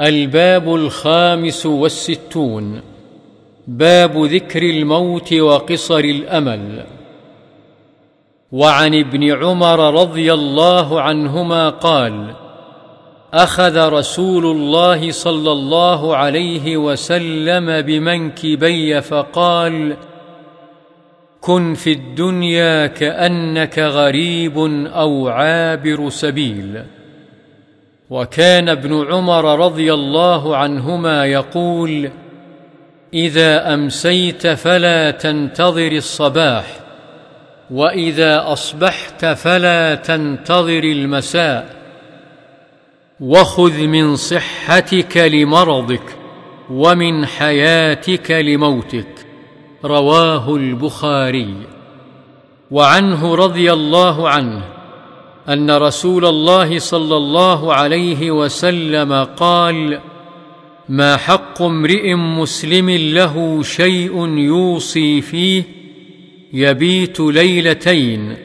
الباب الخامس والستون. باب ذكر الموت وقصر الأمل. وعن ابن عمر رضي الله عنهما قال أخذ رسول الله صلى الله عليه وسلم بمنكبي فقال كن في الدنيا كأنك غريب أو عابر سبيل. وكان ابن عمر رضي الله عنهما يقول إذا أمسيت فلا تنتظر الصباح وإذا أصبحت فلا تنتظر المساء وخذ من صحتك لمرضك ومن حياتك لموتك. رواه البخاري. وعنه رضي الله عنه أن رسول الله صلى الله عليه وسلم قال ما حق امرئ مسلم له شيء يوصي فيه يبيت ليلتين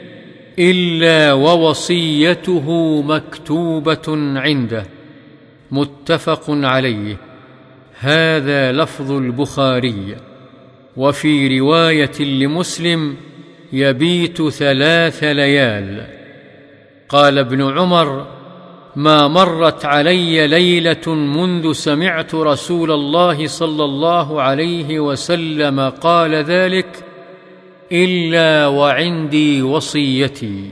إلا ووصيته مكتوبة عنده. متفق عليه. هذا لفظ البخاري. وفي رواية لمسلم يبيت ثلاث ليال. قال ابن عمر ما مرت علي ليلة منذ سمعت رسول الله صلى الله عليه وسلم قال ذلك إلا وعندي وصيتي.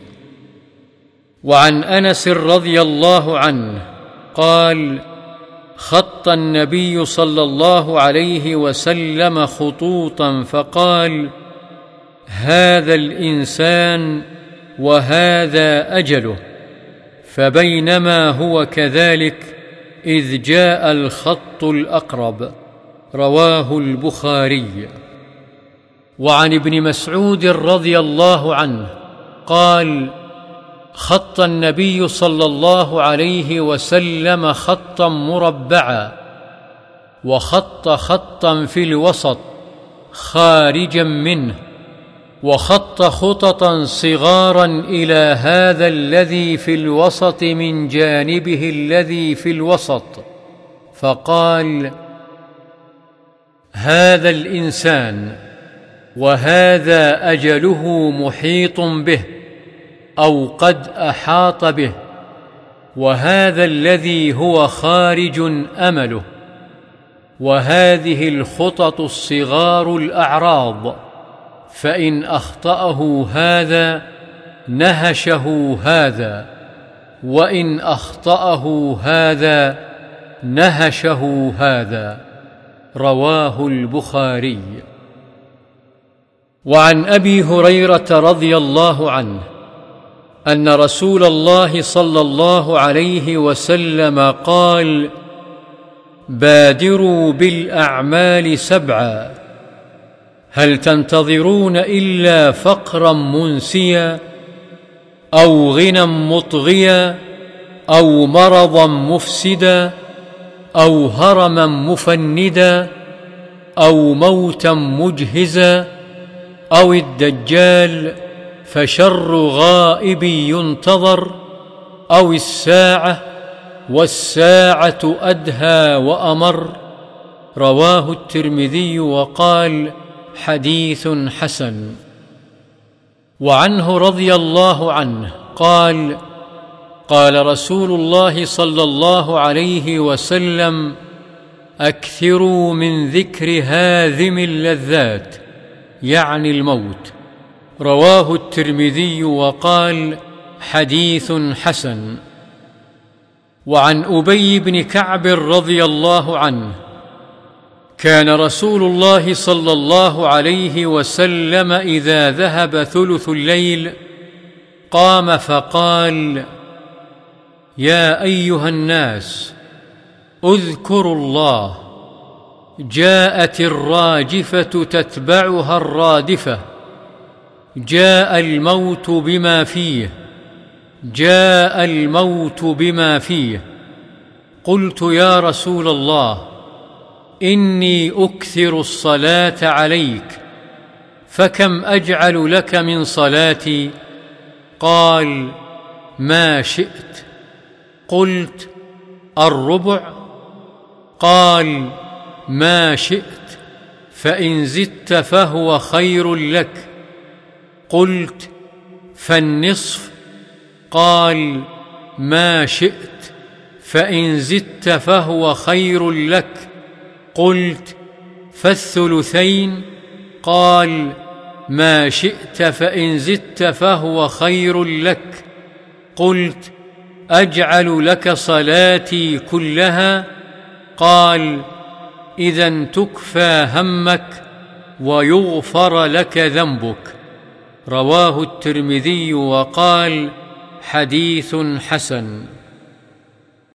وعن أنس رضي الله عنه قال خط النبي صلى الله عليه وسلم خطوطا فقال هذا الإنسان وهذا أجله. فبينما هو كذلك إذ جاء الخط الأقرب رواه البخاري. وعن ابن مسعود رضي الله عنه قال خط النبي صلى الله عليه وسلم خطا مربعا وخط خطا في الوسط خارجا منه. وخط خططا صغارا إلى هذا الذي في الوسط من جانبه الذي في الوسط. فقال هذا الإنسان وهذا أجله محيط به أو قد أحاط به وهذا الذي هو خارج أمله وهذه الخطط الصغار الأعراض. فإن أخطأه هذا نهشه هذا. وإن أخطأه هذا نهشه هذا. رواه البخاري. وعن أبي هريرة رضي الله عنه أن رسول الله صلى الله عليه وسلم قال بادروا بالأعمال سبعا. هل تنتظرون إلا فقرا منسيا أو غنى مطغيا أو مرضا مفسدا أو هرما مفندا أو موتا مجهزا أو الدجال فشر غائب ينتظر أو الساعة والساعة أدهى وأمر رواه الترمذي وقال حديث حسن. وعنه رضي الله عنه قال قال رسول الله صلى الله عليه وسلم أكثروا من ذكر هاذم اللذات يعني الموت. رواه الترمذي وقال حديث حسن. وعن أبي بن كعب رضي الله عنه كان رسول الله صلى الله عليه وسلم إذا ذهب ثلث الليل قام فقال يا أيها الناس اذكروا الله جاءت الراجفة تتبعها الرادفة جاء الموت بما فيه جاء الموت بما فيه قلت يا رسول الله إني أكثر الصلاة عليك فكم أجعل لك من صلاتي؟ قال ما شئت. قلت الربع. قال ما شئت فإن زدت فهو خير لك. قلت فالنصف. قال ما شئت فإن زدت فهو خير لك. قلت فالثلثين قال ما شئت فإن زدت فهو خير لك قلت أجعل لك صلاتي كلها قال إذا تكفى همك ويغفر لك ذنبك رواه الترمذي وقال حديث حسن